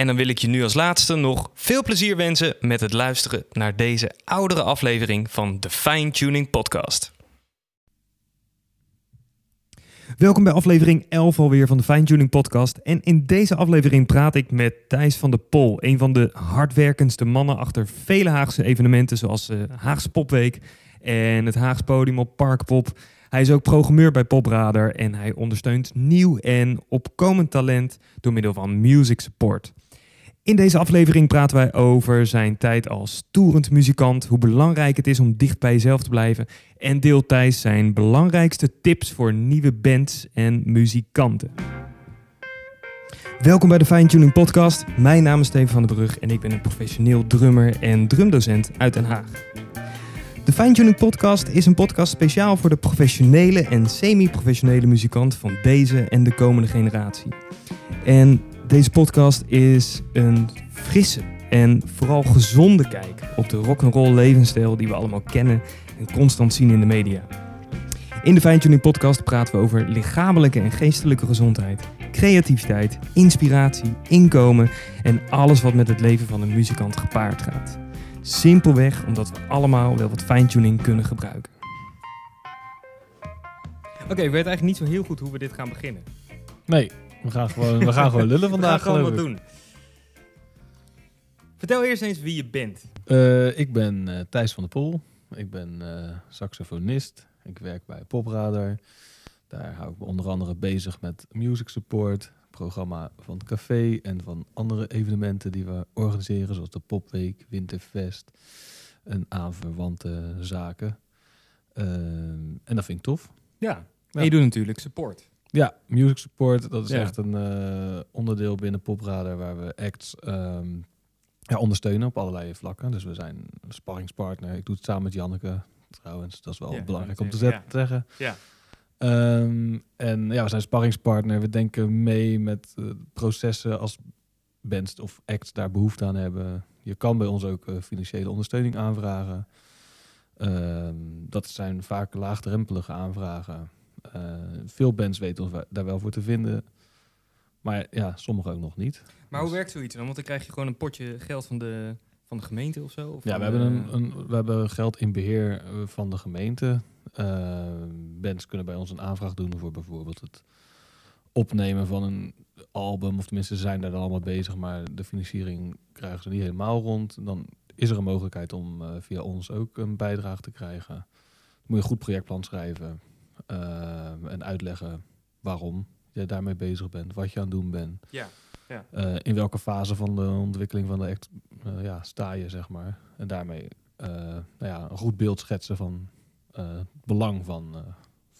En dan wil ik je nu als laatste nog veel plezier wensen met het luisteren naar deze oudere aflevering van de Fine Tuning Podcast. Welkom bij aflevering 11 alweer van de Fine Tuning Podcast. En in deze aflevering praat ik met Thijs van der Pol, een van de hardwerkendste mannen achter vele Haagse evenementen zoals eh, Haagse Popweek en het Haagse podium op Parkpop. Hij is ook programmeur bij Popradar en hij ondersteunt nieuw en opkomend talent door middel van music support. In deze aflevering praten wij over zijn tijd als toerend muzikant, hoe belangrijk het is om dicht bij jezelf te blijven en deelt Thijs zijn belangrijkste tips voor nieuwe bands en muzikanten. Welkom bij de Fine Tuning Podcast. Mijn naam is Steven van den Brug en ik ben een professioneel drummer en drumdocent uit Den Haag. De Fine Tuning Podcast is een podcast speciaal voor de professionele en semi-professionele muzikant van deze en de komende generatie. En deze podcast is een frisse en vooral gezonde kijk op de rock'n'roll levensstijl die we allemaal kennen en constant zien in de media. In de Fine Tuning Podcast praten we over lichamelijke en geestelijke gezondheid, creativiteit, inspiratie, inkomen en alles wat met het leven van een muzikant gepaard gaat. Simpelweg omdat we allemaal wel wat fine-tuning kunnen gebruiken. Oké, ik weet eigenlijk niet zo heel goed hoe we dit gaan beginnen. Nee, we gaan gewoon, we gaan gewoon lullen vandaag. we gaan gewoon wat doen. Vertel eerst eens wie je bent. Uh, ik ben uh, Thijs van der Poel. Ik ben uh, saxofonist. Ik werk bij Popradar. Daar hou ik me onder andere bezig met music support, programma van het café en van andere evenementen die we organiseren, zoals de Popweek, Winterfest en aanverwante zaken. en dat vind ik tof. Ja, en je doet natuurlijk support. Ja, music support, dat is echt een uh, onderdeel binnen Popradar waar we acts um, ja, ondersteunen op allerlei vlakken. Dus we zijn een sparringspartner. Ik doe het samen met Janneke trouwens. Dat is wel belangrijk om te zeggen. Ja. Um, en ja, we zijn sparringspartner. We denken mee met uh, processen als bands of acts daar behoefte aan hebben. Je kan bij ons ook uh, financiële ondersteuning aanvragen. Um, dat zijn vaak laagdrempelige aanvragen. Uh, veel bands weten ons daar wel voor te vinden. Maar ja, sommige ook nog niet. Maar hoe werkt zoiets dan? Want dan krijg je gewoon een potje geld van de, van de gemeente of zo? Of ja, we hebben, een, een, we hebben geld in beheer eh, van de gemeente. Uh, bands kunnen bij ons een aanvraag doen voor bijvoorbeeld het opnemen van een album. Of tenminste, ze zijn daar dan allemaal bezig, maar de financiering krijgen ze niet helemaal rond. Dan is er een mogelijkheid om uh, via ons ook een bijdrage te krijgen. Dan moet je een goed projectplan schrijven. Uh, en uitleggen waarom je daarmee bezig bent, wat je aan het doen bent. Ja. Ja. Uh, in welke fase van de ontwikkeling van de act uh, ja, sta je, zeg maar. En daarmee nou ja, een goed beeld schetsen van het belang van, van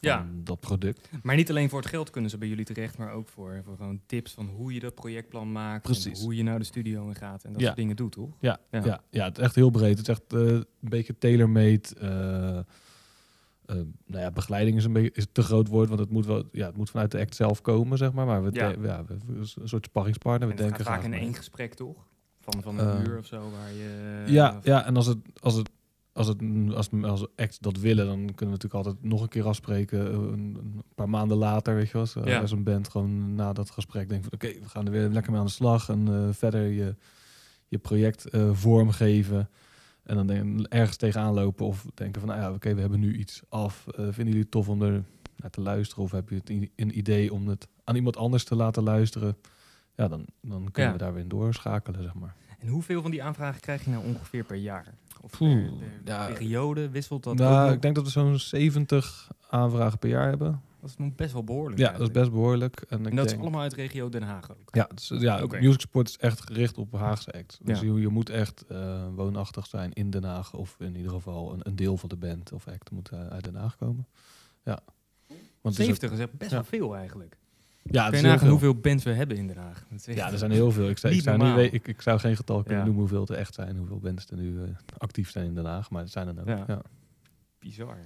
ja. dat product. Maar niet alleen voor het geld kunnen ze bij jullie terecht, maar ook voor, voor gewoon tips van hoe je dat projectplan maakt. Precies. hoe je naar de studio in gaat en dat soort dingen doet, toch? Ja, ja. Ja. ja, het is echt heel breed. Het is echt een beetje tailor-made uh, nou ja, begeleiding is een beetje is te groot woord, want het moet wel, ja, het moet vanuit de act zelf komen, zeg maar. Maar we, ja. ja we, een soort sparringspartner. We denken vaak in één gesprek, toch? Van, van een uh, uur of zo, waar je. Ja, of... ja, en als het, als het als, het, als, als act dat willen, dan kunnen we natuurlijk altijd nog een keer afspreken. eh, Een, een paar maanden later, weet je wel. Als, Ja. als een band gewoon na dat gesprek denkt van... oké, we gaan er weer lekker mee aan de slag. En eh, verder je, je project eh, vormgeven. En dan denk, ergens tegenaan lopen of denken van... nou ja, oké, we hebben nu iets af. Eh, vinden jullie het tof om er naar te luisteren? Of heb je het een idee om het aan iemand anders te laten luisteren? Ja, dan, dan kunnen Ja. we daar weer in doorschakelen, zeg maar. En hoeveel van die aanvragen krijg je nou ongeveer per jaar? Of per, per ja. periode wisselt dat Nou, ik denk dat we zo'n 70 aanvragen per jaar hebben. Dat is nog best wel behoorlijk. Ja, dat is best behoorlijk. En, dat is allemaal uit regio Den Haag ook. Ja, dus, ja. Music Sport is echt gericht op Haagse act. Dus Ja. je, je moet echt eh, woonachtig zijn in Den Haag. Of in ieder geval een, een deel van de band of act moet eh, uit Den Haag komen. Ja. Want het is ook- 70 is echt best Ja. wel veel eigenlijk. ja, Kun je nagaan veel. hoeveel bands we hebben in Den Haag? Ja, er zijn heel veel. Ik zou, ik zou, niet ik, ik zou geen getal kunnen Ja. noemen hoeveel het echt zijn. Hoeveel bands er nu eh, actief zijn in Den Haag. Maar het zijn er ook. Ja. Ja. bizar.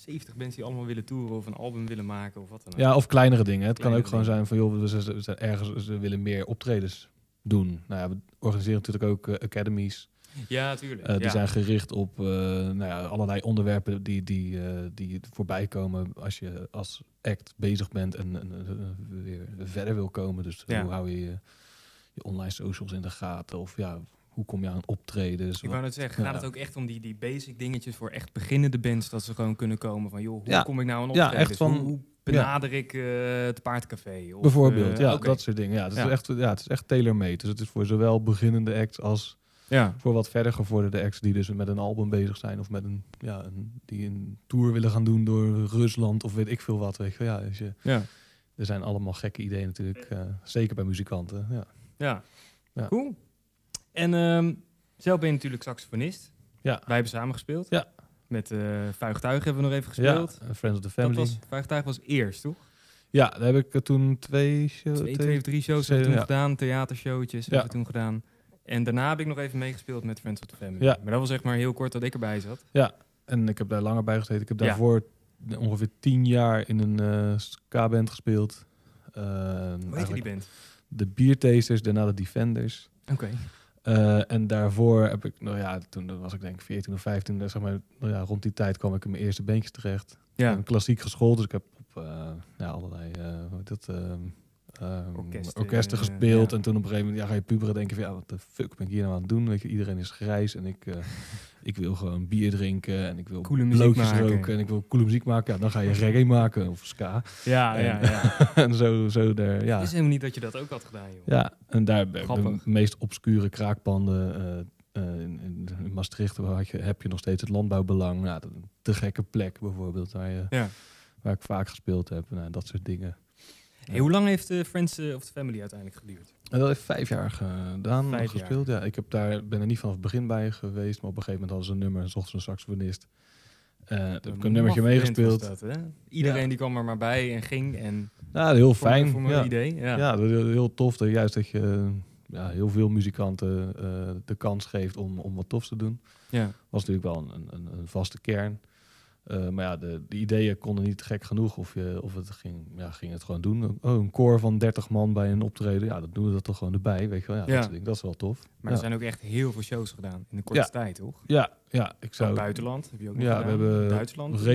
70 bands die allemaal willen toeren of een album willen maken of wat dan ook. Ja, of kleinere dingen. Het Kleinere kan ook gewoon zijn van, joh, we zijn- we ergens, ze willen meer optredens doen. Nou ja, we organiseren natuurlijk ook eh, academies. ja tuurlijk. Eh, die ja. zijn gericht op eh, nou ja, allerlei onderwerpen die, die, die voorbij komen als je als act bezig bent en, en, weer verder wil komen. Dus Ja. hoe hou je je online socials in de gaten? Of ja, hoe kom je aan optredens? Ik wou net zeggen, gaat Ja. het ook echt om die, die basic dingetjes voor echt beginnende bands, dat ze gewoon kunnen komen van, joh, hoe Ja. kom ik nou aan Ja, optredens? echt van- hoe, hoe benader ik eh, het paardcafé? Of, Bijvoorbeeld, eh, ja, dat soort dingen. Ja, het is echt, ja, het is echt tailor-made. Dus het is voor zowel beginnende acts als Ja, voor wat verder gevorderde acts die dus met een album bezig zijn of met een, ja, een, die een tour willen gaan doen door Rusland of weet ik veel wat. Weet je. Ja, dus je, ja, er zijn allemaal gekke ideeën natuurlijk, eh, zeker bij muzikanten. Ja. ja. Ja. Cool. En ehm, zelf ben je natuurlijk saxofonist. Ja. Wij hebben samen gespeeld. Ja. Met eh Vuigtuig hebben we nog even gespeeld. Ja, eh, Friends of the dat Family. was, Vuigtuig was eerst, toch? Ja, daar heb ik er toen twee, Twee, twee of drie shows hebben we toen ja. gedaan, theatershowtjes Ja. hebben we toen gedaan. En daarna heb ik nog even meegespeeld met Friends of the Family. Ja. Maar dat was echt maar heel kort dat ik erbij zat. En ik heb daar langer bij gezeten. Ik heb Ja. daarvoor ongeveer tien jaar in een eh ska-band gespeeld. Eh, Hoe heet je die band? De Biertasters, daarna de Defenders. Oké. Eh, en daarvoor heb ik, nou ja, toen was ik denk ik 14 of 15, eh, zeg maar, nou ja, rond die tijd kwam ik in mijn eerste bandjes terecht. Ja. En klassiek geschoold, dus ik heb op eh, ja, allerlei hoe heet dat, ehm, Orkesten, orkesten eh, gespeeld. ja. En toen op een gegeven moment ja, ga je puberen denken van ja, wat de fuck ben ik hier nou aan het doen? Weet je, iedereen is grijs en ik, eh, ik wil gewoon bier drinken en ik wil Coole muziek maken. roken en ik wil coole muziek maken. Ja, dan ga je reggae maken of ska. Ja, En- ja, ja. en zo, zo daar, ja. Het is helemaal niet dat je dat ook had gedaan, joh. Ja, en daar de meest obscure kraakpanden eh, in, Maastricht waar had je, heb je nog steeds het landbouwbelang. Nou, dat- de gekke plek bijvoorbeeld, waar, je, Ja. waar ik vaak gespeeld heb. Nou, dat soort dingen. Hey, hoe lang heeft de Friends eh, of the Family uiteindelijk geduurd? En dat heeft vijf jaar gedaan, Vijf gespeeld. Ja, ik heb daar, ben er niet vanaf het begin bij geweest, maar op een gegeven moment hadden ze een nummer en zochten ze een saxofonist. Eh toen heb ik een nummertje meegespeeld. was Dat, hè? Iedereen Ja. die kwam er maar bij en ging. En Nou, heel voor- fijn. Voor mijn ja. idee. Ja. Ja, dat is heel, tof. Dat juist dat je ja, heel veel muzikanten eh, de kans geeft om, om wat tofs te doen. Ja. was natuurlijk wel een, een, een vaste kern. Eh, maar ja, de, de ideeën konden niet gek genoeg of, je, of het ging, ja, ging het gewoon doen. Oh, een koor van 30 man bij een optreden. Ja, dat doen we dat toch gewoon erbij. Weet je wel, ja, Ja. Dat, dat is wel tof. Maar ja. er zijn ook echt heel veel shows gedaan in de korte Ja. tijd, toch? ja, ja, ik Zo zou... buitenland heb je ook nog Ja, gedaan. we hebben Duitsland. mij,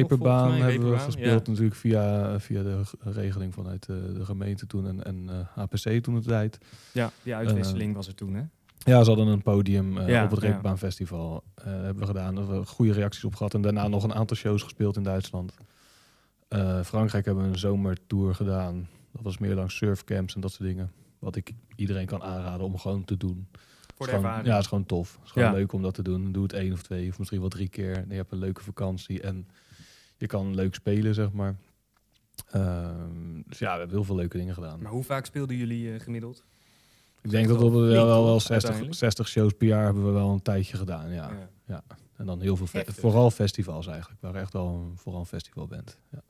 hebben we gespeeld natuurlijk via, via de regeling vanuit eh, de gemeente toen en, en eh, HPC toen de tijd. Ja, die uitwisseling was er toen, hè? Ja, ze hadden een podium eh, Ja, op het. Reeperbaan Festival. eh, hebben we gedaan. Daar hebben we goede reacties op gehad. En daarna nog een aantal shows gespeeld in Duitsland. Eh, Frankrijk hebben we een zomertour gedaan. Dat was meer langs surfcamps en dat soort dingen. Wat ik iedereen kan aanraden om gewoon te doen. Voor de gewoon- ervaring. Ja, het is gewoon tof. Het is gewoon Ja. leuk om dat te doen. Doe het één of twee of misschien wel drie keer. En je hebt een leuke vakantie en je kan leuk spelen, zeg maar. Ehm, dus ja, we hebben heel veel leuke dingen gedaan. Maar hoe vaak speelden jullie eh, gemiddeld? Ik denk dat we wel wel, flink, wel, wel toch, 60, uiteindelijk? 60 shows per jaar hebben we wel een tijdje gedaan. Ja. Ja. En dan heel veel, fe- Heftig. vooral festivals eigenlijk. Waren echt wel een, vooral een festivalband. Ja.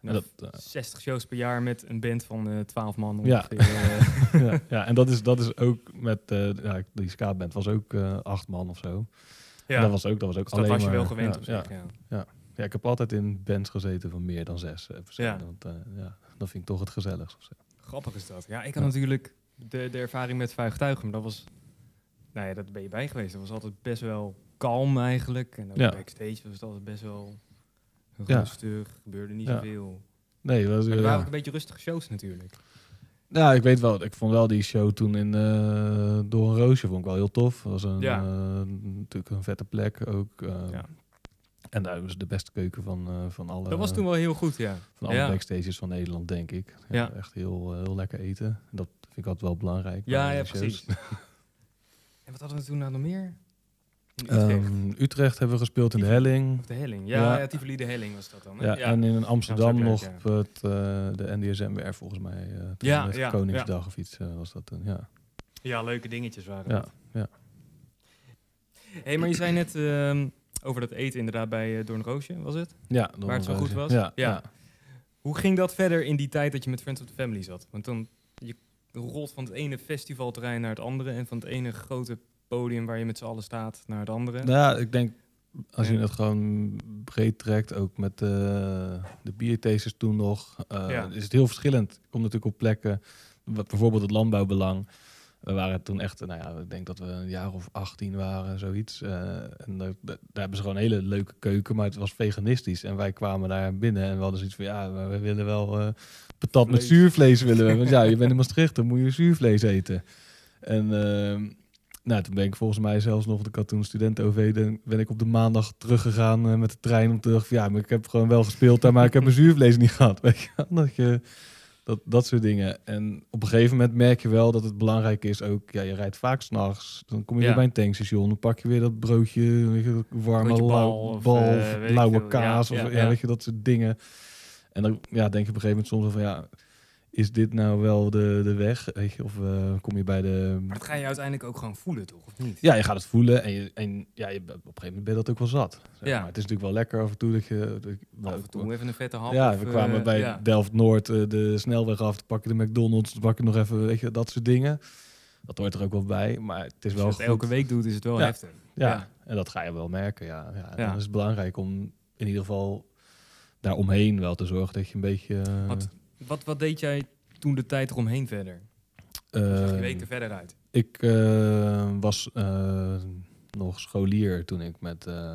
Nou, dat, eh, 60 shows per jaar met een band van eh 12 man Ja. ongeveer. eh. ja, ja, en dat is, dat is ook met eh ja, die ska-band was ook eh, acht man of zo. ja. En dat was ook, dat was ook Dus dat alleen was je maar, wel gewend ja, op ja, zich, ja. ja, ik heb altijd in bands gezeten van meer dan zes eh. Ja. Want, eh, ja, dat vind ik toch het gezelligst. Grappig is dat. Ja, ik had Ja. natuurlijk de, de ervaring met vuigtuigen, dat was... Nou ja, dat ben je bij geweest. Dat was altijd best wel kalm eigenlijk. En ook Ja. backstage was het altijd best wel Ja. rustig. Gebeurde niet zoveel. Nee, was, Maar er waren ook een beetje rustige shows natuurlijk. Ja, ik weet wel. Ik vond wel die show toen in eh, Door een Roosje vond ik wel heel tof. Dat was een, Ja. eh, natuurlijk een vette plek ook. eh, Ja. En daar was de beste keuken van, van alle, Dat was toen wel heel goed, ja. van alle ja. backstages van Nederland, denk ik. Ja. Echt heel, heel lekker eten. Dat vind ik altijd wel belangrijk. Ja, ja, precies. en wat hadden we toen nou nog meer? In Utrecht. Ehm, Utrecht hebben we gespeeld in de. Helling. of de Helling. Ja, ja. ja. Tivoli de Helling was dat dan. Hè? Ja, en in Amsterdam nog op het, eh, de NDSMR volgens mij. eh Ja, met ja, Koningsdag of iets eh, was dat toen. Ja, ja, leuke dingetjes waren ja, dat. ja. hey, maar je zei net ehm, over dat eten inderdaad bij uh, Doorn Roosje, was het? ja Waar het zo goed was? Ja, Ja. ja. Hoe ging dat verder in die tijd dat je met Friends of the Family zat? Want dan rolt van het ene festivalterrein naar het andere en van het ene grote podium waar je met z'n allen staat naar het andere. Nou ja, ik denk als je het gewoon breed trekt, ook met eh, de biertasters toen nog, eh, Ja. is het heel verschillend. Ik kom natuurlijk op plekken, wat bijvoorbeeld het landbouwbelang. We waren toen echt, nou ja, ik denk dat we een jaar of 18 waren, zoiets. Eh, en daar, daar hebben ze gewoon een hele leuke keuken, maar het was veganistisch. En wij kwamen daar binnen en we hadden zoiets van, ja, we willen wel patat met Vlees. zuurvlees willen we. Want ja, je bent in Maastricht, dan moet je zuurvlees eten. En ehm, nou, toen ben ik volgens mij zelfs nog, want ik had toen studenten-OV, dan ben ik op de maandag teruggegaan eh, met de trein om te zeggen, ja, maar ik heb gewoon wel gespeeld daar, maar ik heb mijn zuurvlees niet gehad. Weet je, dat, je dat, dat soort dingen. En op een gegeven moment merk je wel dat het belangrijk is ook, ja, je rijdt vaak s'nachts, dan kom je Ja. weer bij een tankstation, dan pak je weer dat broodje, weet je, dat warme Broodje lauw- bal of, bal eh, kaas, Ja, of ja. weet je, dat soort dingen. En dan ja, denk je op een gegeven moment soms wel van, ja, is dit nou wel de, de weg? Weet je, of eh, kom je bij de... Maar dat ga je uiteindelijk ook gewoon voelen, toch? Of niet? Ja, je gaat het voelen en, je, en ja, je, op een gegeven moment ben je dat ook wel zat. Zeg Ja. maar. Het is natuurlijk wel lekker af en toe dat je... Dat, Af en toe even een vette hap. ja, of, we kwamen eh, bij ja. Delft-Noord eh, de snelweg af, dan pak je de McDonald's, dan pak je nog even, weet je, dat soort dingen. Dat hoort er ook wel bij, maar het is Als je wel het elke week doet, is het wel Ja. heftig. Ja, Ja. en dat ga je wel merken, ja. ja, en Ja. Dan is het belangrijk om in ieder geval daaromheen wel te zorgen dat je een beetje... eh, Wat, wat, wat deed jij toen de tijd eromheen verder? Eh, zag je week er verder uit? Ik eh, was eh, nog scholier toen ik met eh,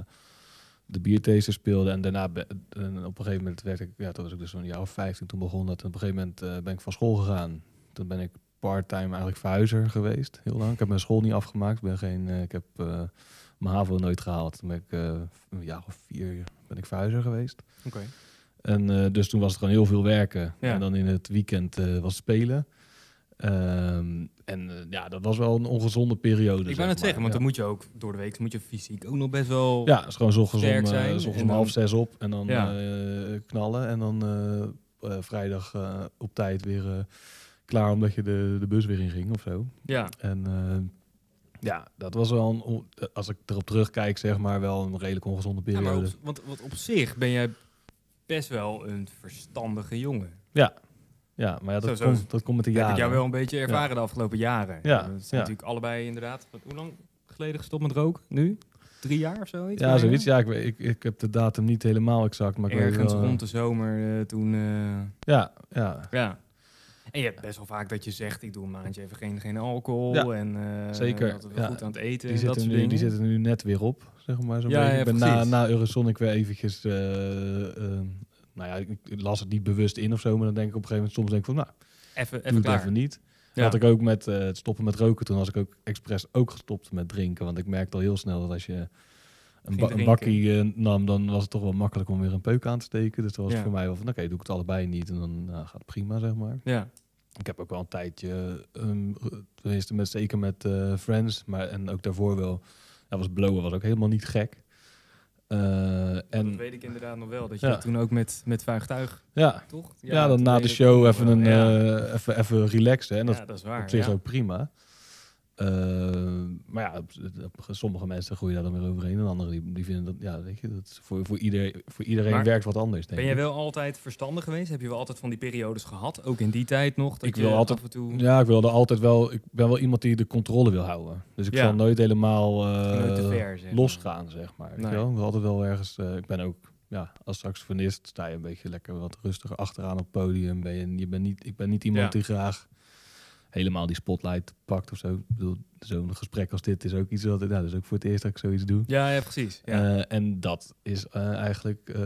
de biertaster speelde. En daarna en op een gegeven moment werd ik, ja, toen was ik dus zo'n jaar of 15, toen begon dat. En op een gegeven moment eh, ben ik van school gegaan. Toen ben ik part-time eigenlijk verhuizer geweest, heel lang. Ik heb mijn school niet afgemaakt. Ik, ben geen, eh, ik heb eh, mijn HAVO nooit gehaald. Toen ben ik eh, een jaar of vier ben ik verhuizer geweest. Oké. En eh, dus toen was het gewoon heel veel werken. Ja. En dan in het weekend eh, was spelen. Ehm, en ja, dat was wel een ongezonde periode. Ik wou net maar. zeggen, want ja. dan moet je ook door de week moet je fysiek ook nog best wel... Ja, het is gewoon om, zijn om half zes op en dan Ja. knallen. En dan vrijdag op tijd weer klaar omdat je de, de bus weer in ging of zo. Ja. En ja, dat was wel, een, als ik erop terugkijk, zeg maar, wel een redelijk ongezonde Ja, periode. maar op, want, want op zich ben jij best wel een verstandige jongen. Ja, maar ja, dat, Zo, zo. Komt, dat komt met de Ik heb jaren. ik jou wel een beetje ervaren de afgelopen jaren. Ja, We zijn ja. natuurlijk allebei inderdaad... Wat, hoe lang geleden gestopt met roken? Nu? Drie jaar of zoiets? Ja, zoiets. Ja, ik, ik, ik heb de datum niet helemaal exact, maar ik weet Ergens wel, eh, rond de zomer eh, toen... eh, Ja, ja, ja. En je hebt best wel vaak dat je zegt, ik doe een maandje even geen, geen alcohol. Ja, en eh zeker. dat we Ja. goed aan het eten die en dat soort nu, die zitten nu net weer op, zeg maar. Zo Ja, ik ben na, na Eurosonic weer eventjes... eh, nou ja, ik, las het niet bewust in of zo, maar dan denk ik op een gegeven moment soms denk ik van, nou, Even, doe even het klaar. even niet. Ja. Had ik ook met eh, het stoppen met roken, toen was ik ook expres ook gestopt met drinken. Want ik merkte al heel snel dat als je een, ba- een bakkie nam, dan was het toch wel makkelijk om weer een peuk aan te steken. Dus dat was Ja. voor mij wel van, oké, doe ik het allebei niet en dan nou, gaat het prima, zeg maar. Ja. Ik heb ook wel een tijdje, um, tenminste met, zeker met eh, Friends, maar en ook daarvoor wel, dat was blowen, was ook helemaal niet gek. Eh, dat en weet ik inderdaad nog wel. Dat je Ja. dat toen ook met, met Vuigtuig, ja, toch? ja, dan na de show dat even, een, eh, even, even relaxen. En dat dat is waar. op zich ook prima. Eh, maar ja, sommige mensen groeien daar dan weer overheen. En anderen die, die vinden dat, ja, weet je, dat voor, voor, ieder, voor iedereen Maar werkt wat anders, denk Ben jij wel altijd verstandig geweest? Heb je wel altijd van die periodes gehad? Ook in die tijd nog? Dat Ik wil altijd- af en toe... Ja, ik wilde altijd wel, ik ben wel iemand die de controle wil houden. Dus ik Ja. zal nooit helemaal eh, Nooit te ver, zeg maar. losgaan, zeg maar. Nee. Ik wil altijd wel ergens, eh, ik ben ook, ja, als saxofonist sta je een beetje lekker wat rustiger achteraan op het podium. Ben je, je bent niet, ik ben niet iemand Ja. die graag helemaal die spotlight pakt of zo. Ik bedoel, zo'n gesprek als dit is ook iets dat, nou, dat is ook voor het eerst dat ik zoiets doe. Ja, ja precies. Ja. Eh, en dat is eh, eigenlijk eh,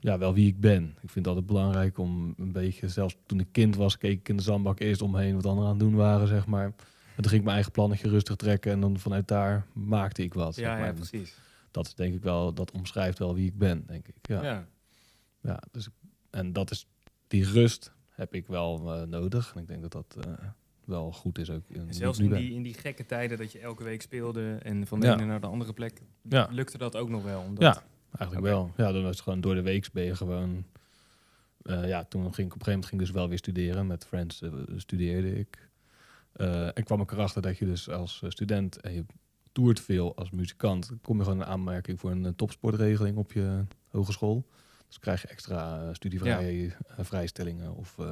ja, wel wie ik ben. Ik vind het altijd belangrijk om een beetje, zelfs toen ik kind was, keek ik in de zandbak eerst omheen wat anderen aan het doen waren, zeg maar. En toen ging ik mijn eigen plannetje rustig trekken en dan vanuit daar maakte ik wat. zeg ja, maar. ja, precies. Dat is denk ik wel, dat omschrijft wel wie ik ben, denk ik. Ja, Ja. ja. dus, en dat is, die rust heb ik wel eh, nodig. En ik denk dat dat eh, wel goed is ook. in En zelfs in die, in die gekke tijden dat je elke week speelde en van de Ja. ene naar de andere plek, Ja. lukte dat ook nog wel. Omdat, Ja, eigenlijk wel. Ja, dan was het gewoon door de week ben je gewoon... eh, ja, toen ging ik op een gegeven moment ging dus wel weer studeren. Met Friends studeerde ik. En kwam ik erachter dat je dus als student en je toert veel als muzikant, kom je gewoon in aanmerking voor een topsportregeling op je hogeschool. Dus krijg je extra eh, studievrije eh, vrijstellingen of eh,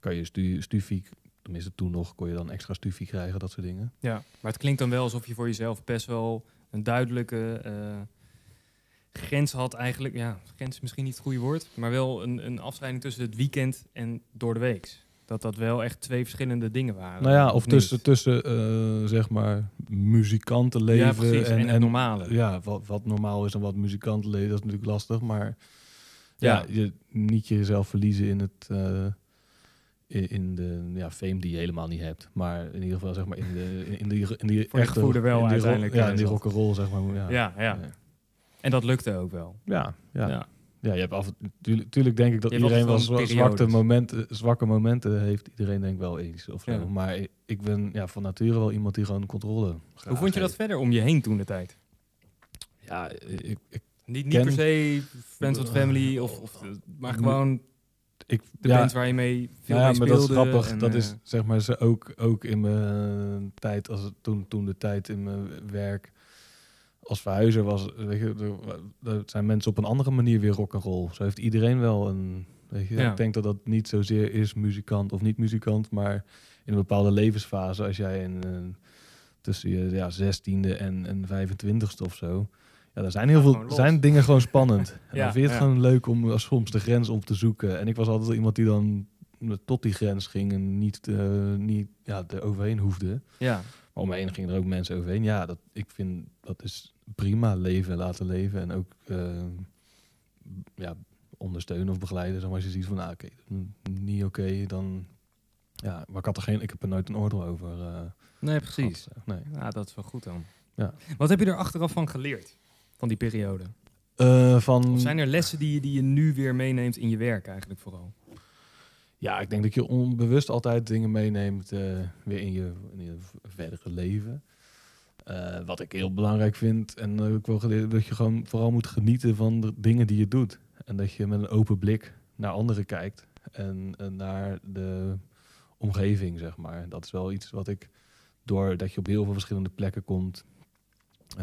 kan je stu stufie, tenminste toen nog, kon je dan extra stufie krijgen, dat soort dingen. Ja, maar het klinkt dan wel alsof je voor jezelf best wel een duidelijke grens had eigenlijk. Ja, grens is misschien niet het goede woord, maar wel een, een afscheiding tussen het weekend en door de week. Dat dat wel echt twee verschillende dingen waren. Nou ja, of tussen, tussen zeg maar muzikantenleven Ja, precies, en het normale. Ja, wat, wat normaal is en wat muzikantenleven, dat is natuurlijk lastig. Maar ja, je, niet jezelf verliezen in het eh, in, de ja, fame die je helemaal niet hebt. Maar in ieder geval zeg maar in de in die in die Voor echte wel in die rock- uiteindelijk, ja, eh, in die rock'n'roll zeg maar. Ja, Ja, ja. En dat lukte ook wel. ja, ja. Ja. Ja, je hebt af en tuurlijk, tuurlijk denk ik dat Je iedereen wel altijd zwa- gewoon zwakte periodes. momenten, zwakke momenten heeft. Iedereen denk ik wel eens of. Ja. Maar ik, ik ben ja, van nature wel iemand die gewoon controle graag Hoe vond je dat heeft. verder om je heen toen de tijd? Ja, ik, ik, Niet, niet per se Friends with Family, of, of, eh, maar gewoon ik de ja, bands waar je mee veel ja, mee maar dat is grappig. en, dat eh, is zeg maar ze ook, ook in mijn tijd, als het, toen, toen de tijd in mijn werk als verhuizer was, weet je, er, er zijn mensen op een andere manier weer rock and roll. Zo heeft iedereen wel een, weet je, Ja. ik denk dat dat niet zozeer is muzikant of niet muzikant, maar in een bepaalde levensfase, als jij in, eh, tussen je ja, 16e en, en 25ste of zo, ja, er zijn heel veel, zijn dingen gewoon spannend. En Ja, dan vind je het gewoon leuk om soms de grens op te zoeken. En ik was altijd iemand die dan tot die grens ging en niet, eh, niet ja, er overheen hoefde. ja. Maar om me heen gingen er ook mensen overheen. Ja, dat, ik vind dat is prima leven laten leven. En ook eh, ja, ondersteunen of begeleiden. Zeg maar, als je ziet van, nou, oké, niet oké, dan... Ja, maar ik, had er geen, ik heb er nooit een oordeel over eh, Nee, precies. gehad. Nee. Ja, dat is wel goed dan. Ja. Wat heb je er achteraf van geleerd? Van die periode? Eh, van, Of zijn er lessen die je, die je nu weer meeneemt in je werk eigenlijk vooral? Ja, ik denk dat je onbewust altijd dingen meeneemt eh, weer in je, in je verdere leven. Eh, wat ik heel belangrijk vind en eh, ik wil geleerd dat je gewoon vooral moet genieten van de dingen die je doet. En dat je met een open blik naar anderen kijkt en, naar de omgeving, zeg maar. Dat is wel iets wat ik, doordat je op heel veel verschillende plekken komt,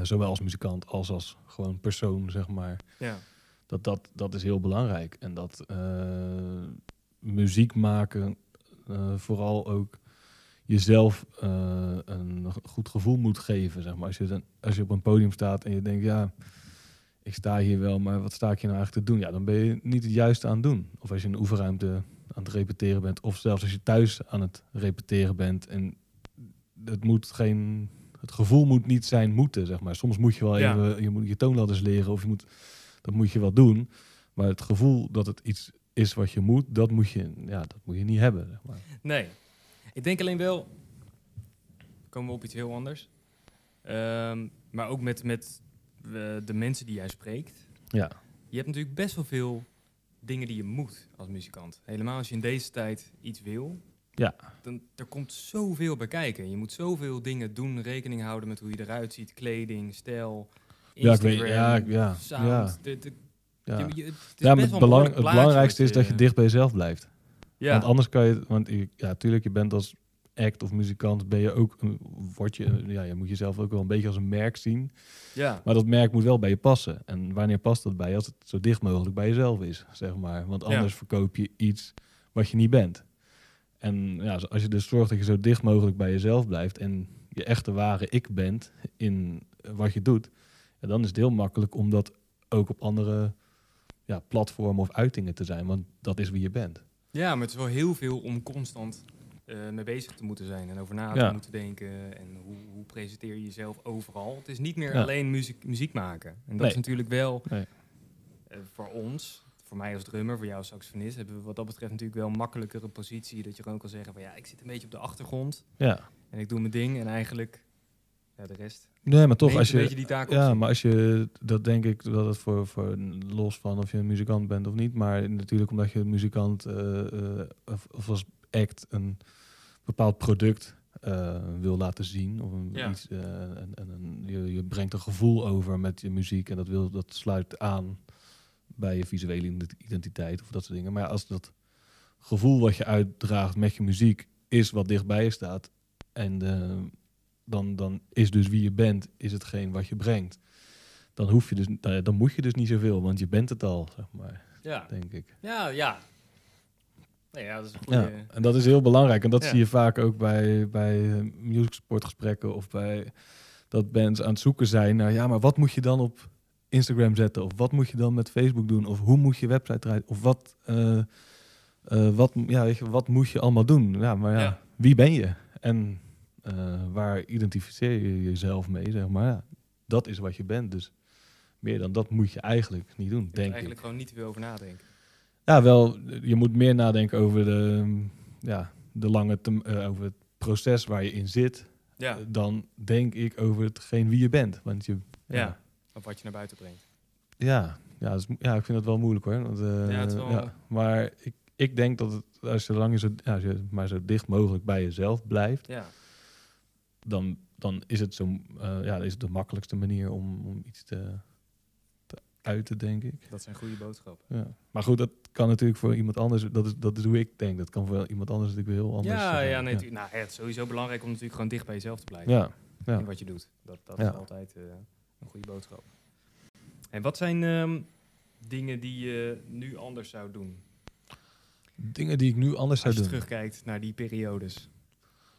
zowel als muzikant als als gewoon persoon, zeg maar, Ja. dat, dat, dat is heel belangrijk. En dat eh, muziek maken eh, vooral ook jezelf eh, een goed gevoel moet geven. Zeg maar. als, je dan, als je op een podium staat en je denkt, ja, ik sta hier wel, maar wat sta ik hier nou eigenlijk te doen? Ja, dan ben je niet het juiste aan het doen. Of als je in een oefenruimte aan het repeteren bent, of zelfs als je thuis aan het repeteren bent en het moet geen... Het gevoel moet niet zijn moeten, zeg maar. Soms moet je wel Ja. even je, moet je toonladders leren of je moet dat moet je wel doen. Maar het gevoel dat het iets is wat je moet, dat moet je, ja, dat moet je niet hebben. Zeg maar. Nee. Ik denk alleen wel... Komen we op iets heel anders. Ehm, maar ook met, met eh, de mensen die jij spreekt. Ja. Je hebt natuurlijk best wel veel dingen die je moet als muzikant. Helemaal als je in deze tijd iets wil. Ja. Dan, er komt zoveel bij kijken. Je moet zoveel dingen doen, rekening houden met hoe je eruit ziet. Kleding, stijl, Ja, ik weet- Instagram, ja, ik- ja, sound. ja. De- de- Ja, je- je- het ja maar het, belang, belangrijkste is dat je dicht bij jezelf blijft. Ja, Want anders kan je, want je, ja, tuurlijk, je bent als act of muzikant, ben je ook, word je, ja, je moet jezelf ook wel een beetje als een merk zien. ja. Maar dat merk moet wel bij je passen. En wanneer past dat bij? Als het zo dicht mogelijk bij jezelf is, zeg maar. Want Ja. anders verkoop je iets wat je niet bent. En ja, als je dus zorgt dat je zo dicht mogelijk bij jezelf blijft en je echte ware ik bent in wat je doet, ja, dan is het heel makkelijk om dat ook op andere ja, platformen of uitingen te zijn. Want dat is wie je bent. ja, maar het is wel heel veel om constant eh, mee bezig te moeten zijn en over na Ja. te moeten denken. En hoe, hoe presenteer je jezelf overal? Het is niet meer alleen muziek, muziek maken. En dat Nee. is natuurlijk wel Nee. eh, voor ons, voor mij als drummer, voor jou als saxofonist, hebben we wat dat betreft natuurlijk wel een makkelijkere positie. Dat je gewoon kan zeggen van ja, ik zit een beetje op de achtergrond Ja. en ik doe mijn ding en eigenlijk ja, de rest. Nee, maar toch, als je, die taak Ja, maar als je, dat denk ik dat het voor, voor los van of je een muzikant bent of niet, maar natuurlijk omdat je een muzikant eh, eh, of, of als act een bepaald product eh, wil laten zien of een, Ja. iets, en, je, je brengt een gevoel over met je muziek en dat, wil, dat sluit aan bij je visuele ident- identiteit of dat soort dingen. Maar ja, als dat gevoel wat je uitdraagt met je muziek is wat dichtbij je staat en eh, dan, dan is dus wie je bent, is hetgeen wat je brengt. Dan, hoef je dus, nou dan moet je dus niet zoveel, want je bent het al, zeg maar, Ja, denk ik. ja, ja. Nee, ja, dat is een Ja, en dat is heel belangrijk. En dat Ja. zie je vaak ook bij, bij eh, music sportgesprekken of bij dat bands aan het zoeken zijn naar, ja, maar wat moet je dan op Instagram zetten? Of wat moet je dan met Facebook doen? Of hoe moet je website eruit? Of wat, eh, eh, wat, ja, weet je, wat moet je allemaal doen? Ja, maar ja, Ja. wie ben je? En eh, waar identificeer je jezelf mee, zeg maar. Ja, dat is wat je bent. Dus meer dan dat moet je eigenlijk niet doen, Je denk ik. eigenlijk gewoon niet veel over nadenken. Ja, wel, je moet meer nadenken over de, ja, de lange over het proces waar je in zit, Ja, dan denk ik over hetgeen wie je bent. Want je, ja, Ja. Of wat je naar buiten brengt. ja, ja, dat ja, ik vind het wel moeilijk hoor. Want, eh, Ja, het is wel- ja, maar ik, ik denk dat het, als je, lang je, zo, ja, als je maar zo dicht mogelijk bij jezelf blijft, Ja, dan, dan is het, zo, eh, ja, is het de makkelijkste manier om, om iets te, te uiten, denk ik. dat zijn goede boodschappen. Ja. Maar goed, dat kan natuurlijk voor iemand anders. Dat is, dat is hoe ik denk. Dat kan voor iemand anders natuurlijk heel anders. ja, ja, nee, Nou, ja, het is sowieso belangrijk om natuurlijk gewoon dicht bij jezelf te blijven. ja. ja. In wat je doet. Dat, dat Ja. is altijd eh, een goede boodschap. En wat zijn ehm, dingen die je nu anders zou doen? Dingen die ik nu anders Als zou je doen. terugkijkt naar die periodes.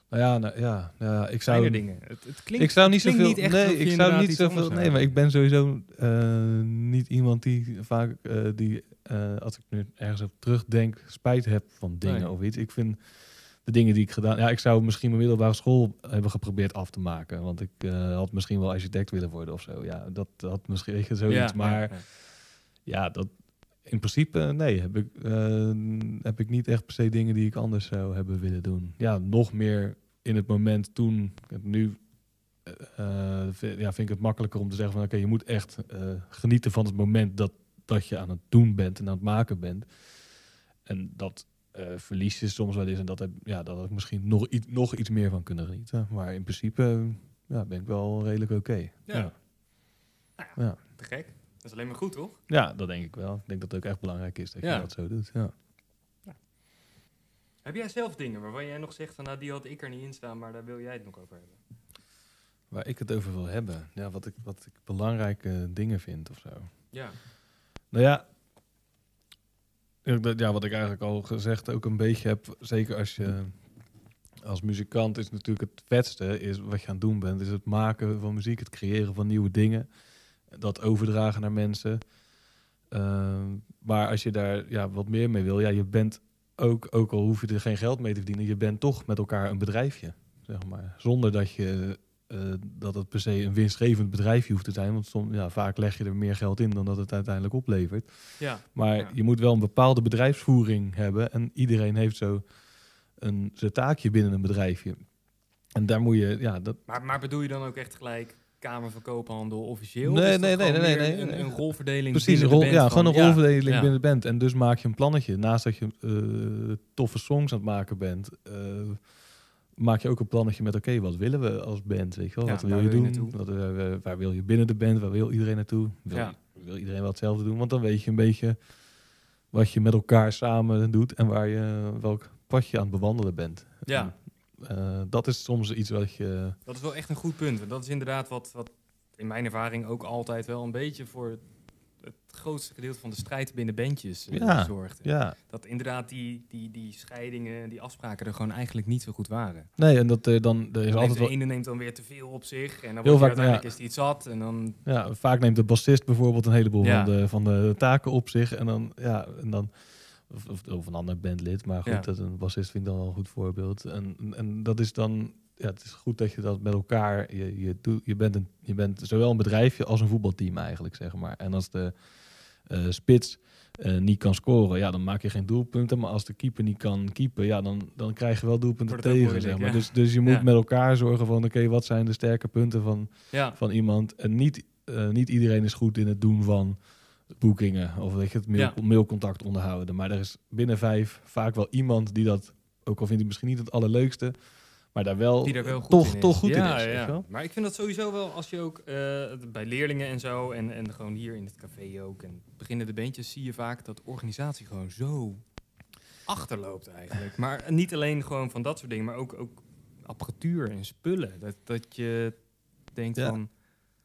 Nou ja, nou, ja, nou ja, ik zou. Dingen. Het, het klinkt, ik zou niet zoveel. niet nee, je ik zou niet zoveel. Nee, maar ik ben sowieso eh, niet iemand die vaak eh, die eh, als ik nu ergens op terugdenk spijt heb van dingen Nee. of iets. Ik vind de dingen die ik gedaan. Ja, ik zou misschien mijn middelbare school hebben geprobeerd af te maken, want ik eh, had misschien wel architect willen worden of zo. Ja, dat had misschien weet je, zoiets. Ja, maar ja, ja. ja, dat in principe, nee, heb ik, eh, heb ik niet echt per se dingen die ik anders zou hebben willen doen. Ja, nog meer in het moment toen. Nu eh, vind, ja, vind ik het makkelijker om te zeggen van oké, je moet echt eh, genieten van het moment dat, dat je aan het doen bent en aan het maken bent. En dat eh verlies je soms wel eens en dat heb, ja, dat had ik misschien nog, iets nog iets meer van kunnen genieten. Maar in principe eh, ja, ben ik wel redelijk oké. Ja. Ja. Nou Ja. Te gek. Dat is alleen maar goed, toch? ja, dat denk ik wel. Ik denk dat het ook echt belangrijk is dat Ja. je dat zo doet. Ja. Heb jij zelf dingen waarvan jij nog zegt van nou die had ik er niet in staan, maar daar wil jij het nog over hebben? Waar ik het over wil hebben. Ja, wat ik, wat ik belangrijke dingen vind of zo. Ja. Nou ja, ja, wat ik eigenlijk al gezegd ook een beetje heb. Zeker als je als muzikant is natuurlijk het vetste is wat je aan het doen bent. Is het maken van muziek, het creëren van nieuwe dingen. Dat overdragen naar mensen. Ehm, maar als je daar ja, wat meer mee wil, ja, je bent ook, ook al hoef je er geen geld mee te verdienen, je bent toch met elkaar een bedrijfje. Zeg maar. Zonder dat je dat het per se een winstgevend bedrijfje hoeft te zijn. Want soms, ja, vaak leg je er meer geld in dan dat het uiteindelijk oplevert. Ja. Maar Ja. je moet wel een bepaalde bedrijfsvoering hebben. En iedereen heeft zo een, zijn taakje binnen een bedrijfje. En daar moet je, ja, dat, Maar, maar bedoel je dan ook echt gelijk Kamer van Koophandel officieel? Nee, nee, nee, nee, nee, Een, rolverdeling precies, binnen de rol, ja, gewoon een ja, rolverdeling ja. binnen de band. En dus maak je een plannetje. Naast dat je eh, toffe songs aan het maken bent, eh, maak je ook een plannetje met, oké, wat willen we als band? Weet je wel? Ja, wat wil je doen? Wat, eh, waar wil je binnen de band? Waar wil iedereen naartoe? Wil, Ja. wil iedereen wel hetzelfde doen? Want dan weet je een beetje wat je met elkaar samen doet en waar je, welk pad je aan het bewandelen bent. Ja. En, eh, dat is soms iets wat je... Dat is wel echt een goed punt. Want dat is inderdaad wat, wat in mijn ervaring ook altijd wel een beetje voor het grootste gedeelte van de strijd binnen bandjes eh, Ja, zorgt. Ja, Dat inderdaad die, die, die scheidingen, die afspraken er gewoon eigenlijk niet zo goed waren. nee, en dat eh, dan er is altijd de wel ene neemt dan weer te veel op zich. En dan Heel vaak, uiteindelijk ja. is die iets zat. En dan, Ja, vaak neemt de bassist bijvoorbeeld een heleboel van, de, van de taken op zich. En dan, ja, en dan Of, of, of een ander bandlid. Maar goed, dat een bassist vind ik dan wel een goed voorbeeld. En, en dat is dan... Ja, het is goed dat je dat met elkaar... Je, je, doet, je, bent een, je bent zowel een bedrijfje als een voetbalteam eigenlijk, zeg maar. En als de eh, spits eh, niet kan scoren, ja, dan maak je geen doelpunten. Maar als de keeper niet kan keeper, ja, dan, dan krijg je wel doelpunten tegen, moeilijk, zeg maar. ja. Dus, dus je moet Ja. met elkaar zorgen van... Oké, wat zijn de sterke punten van, Ja, van iemand? En niet, eh, niet iedereen is goed in het doen van boekingen of weet je, het mail, mailcontact onderhouden. Maar er is binnen vijf vaak wel iemand die dat, ook al vindt hij misschien niet het allerleukste, maar daar wel, die daar wel goed toch, in is. toch goed ja, in is. weet Ja. je wel? Maar ik vind dat sowieso wel als je ook eh, bij leerlingen en zo, en, en gewoon hier in het café ook, en beginnende bandjes, zie je vaak dat de organisatie gewoon zo achterloopt eigenlijk. Maar niet alleen gewoon van dat soort dingen, maar ook, ook apparatuur en spullen. Dat, dat je denkt Ja. van,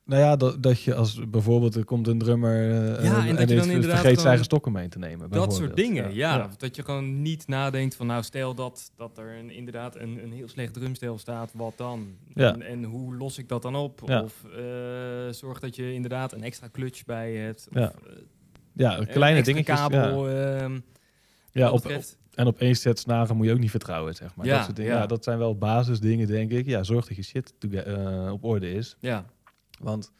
Nou ja, dat, dat je als bijvoorbeeld er komt een drummer eh, Ja, en en, dat je dan inderdaad vergeet zijn eigen stokken mee te nemen. dat soort dingen, ja, ja. Dat je gewoon niet nadenkt van, nou stel dat, dat er een, inderdaad een, een heel slecht drumstel staat, wat dan? Ja. En, en hoe los ik dat dan op? Of eh, zorg dat je inderdaad een extra clutch bij hebt. Of, Ja. eh, Ja, kleine dingetjes. kabel. ja. ehm, Ja, op, en op één set snagen moet je ook niet vertrouwen, zeg maar. Ja, dat, soort dingen. ja. Dat zijn wel basisdingen, denk ik. Ja, zorg dat je shit op orde is. ja, Want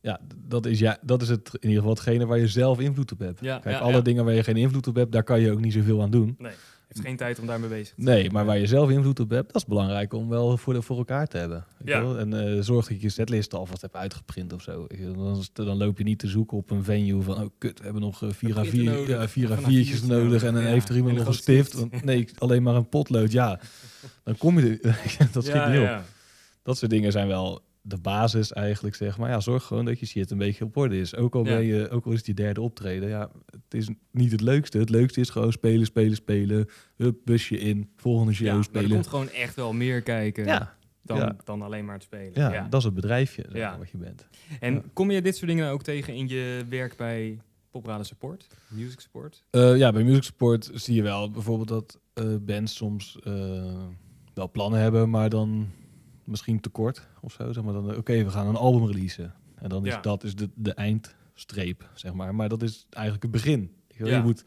ja, dat is, ja, dat is het, in ieder geval hetgene waar je zelf invloed op hebt. Ja, Kijk, ja, alle ja. dingen waar je geen invloed op hebt, daar kan je ook niet zoveel aan doen. nee. Heeft geen tijd om daarmee bezig te Nee, zijn. maar waar je zelf invloed op hebt, dat is belangrijk om wel voor, de, voor elkaar te hebben. Ja. wel? En eh, zorg dat je je setlist alvast hebt uitgeprint of zo. Dan, dan loop je niet te zoeken op een venue van, oh kut, we hebben nog eh, vier Een A4 printer nodig, ja, vier of een A4'tjes A4'tje nodig en dan heeft er iemand nog een stift. Want, nee, alleen maar een potlood, ja. Dan kom je, er- dat schiet niet op. ja. Dat soort dingen zijn wel de basis eigenlijk, zeg maar. Ja, zorg gewoon dat je shit een beetje op orde is. Ook al, ben je, ook al is het je derde optreden. Ja, het is niet het leukste. Het leukste is gewoon spelen, spelen, spelen. Hup, busje in. Volgende show Ja, spelen. komt gewoon echt wel meer kijken Ja, dan, ja. dan alleen maar het spelen. ja, Ja. dat is het bedrijfje zeg maar, wat je bent. En kom je dit soort dingen ook tegen in je werk bij Popraden Support, Music Support? Eh, ja, bij Music Support zie je wel bijvoorbeeld dat eh, bands soms eh, wel plannen hebben, maar dan misschien tekort of zo. Zeg maar dan, oké, we gaan een album releasen. En dan is Ja. dat is de, de eindstreep, zeg maar. Maar dat is eigenlijk het begin. Je Ja. Je moet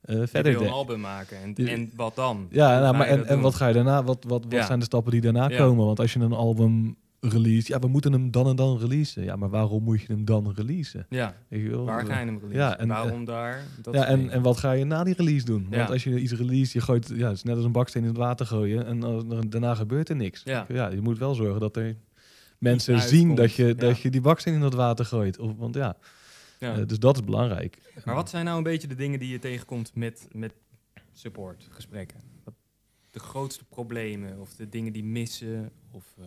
eh, Je verder wil een album maken en, en wat dan? Ja, nou, maar je en, en wat ga je daarna? Wat, wat, wat Ja. zijn de stappen die daarna komen? Want als je een album release, ja, we moeten hem dan en dan releasen. Ja, maar waarom moet je hem dan releasen? Ja, wel? waar ga je hem releasen? Ja, en- Waarom daar? Dat ja, en, dingen. en wat ga je na die release doen? Ja. Want als je iets release, je gooit, ja, het is net als een baksteen in het water gooien en daarna gebeurt er niks. Ja. ja, je moet wel zorgen dat er mensen zien dat je, ja. dat je die baksteen in het water gooit. Of, want ja, Ja. eh, dus dat is belangrijk. Maar wat zijn nou een beetje de dingen die je tegenkomt met, met supportgesprekken? De grootste problemen of de dingen die missen? Of, eh,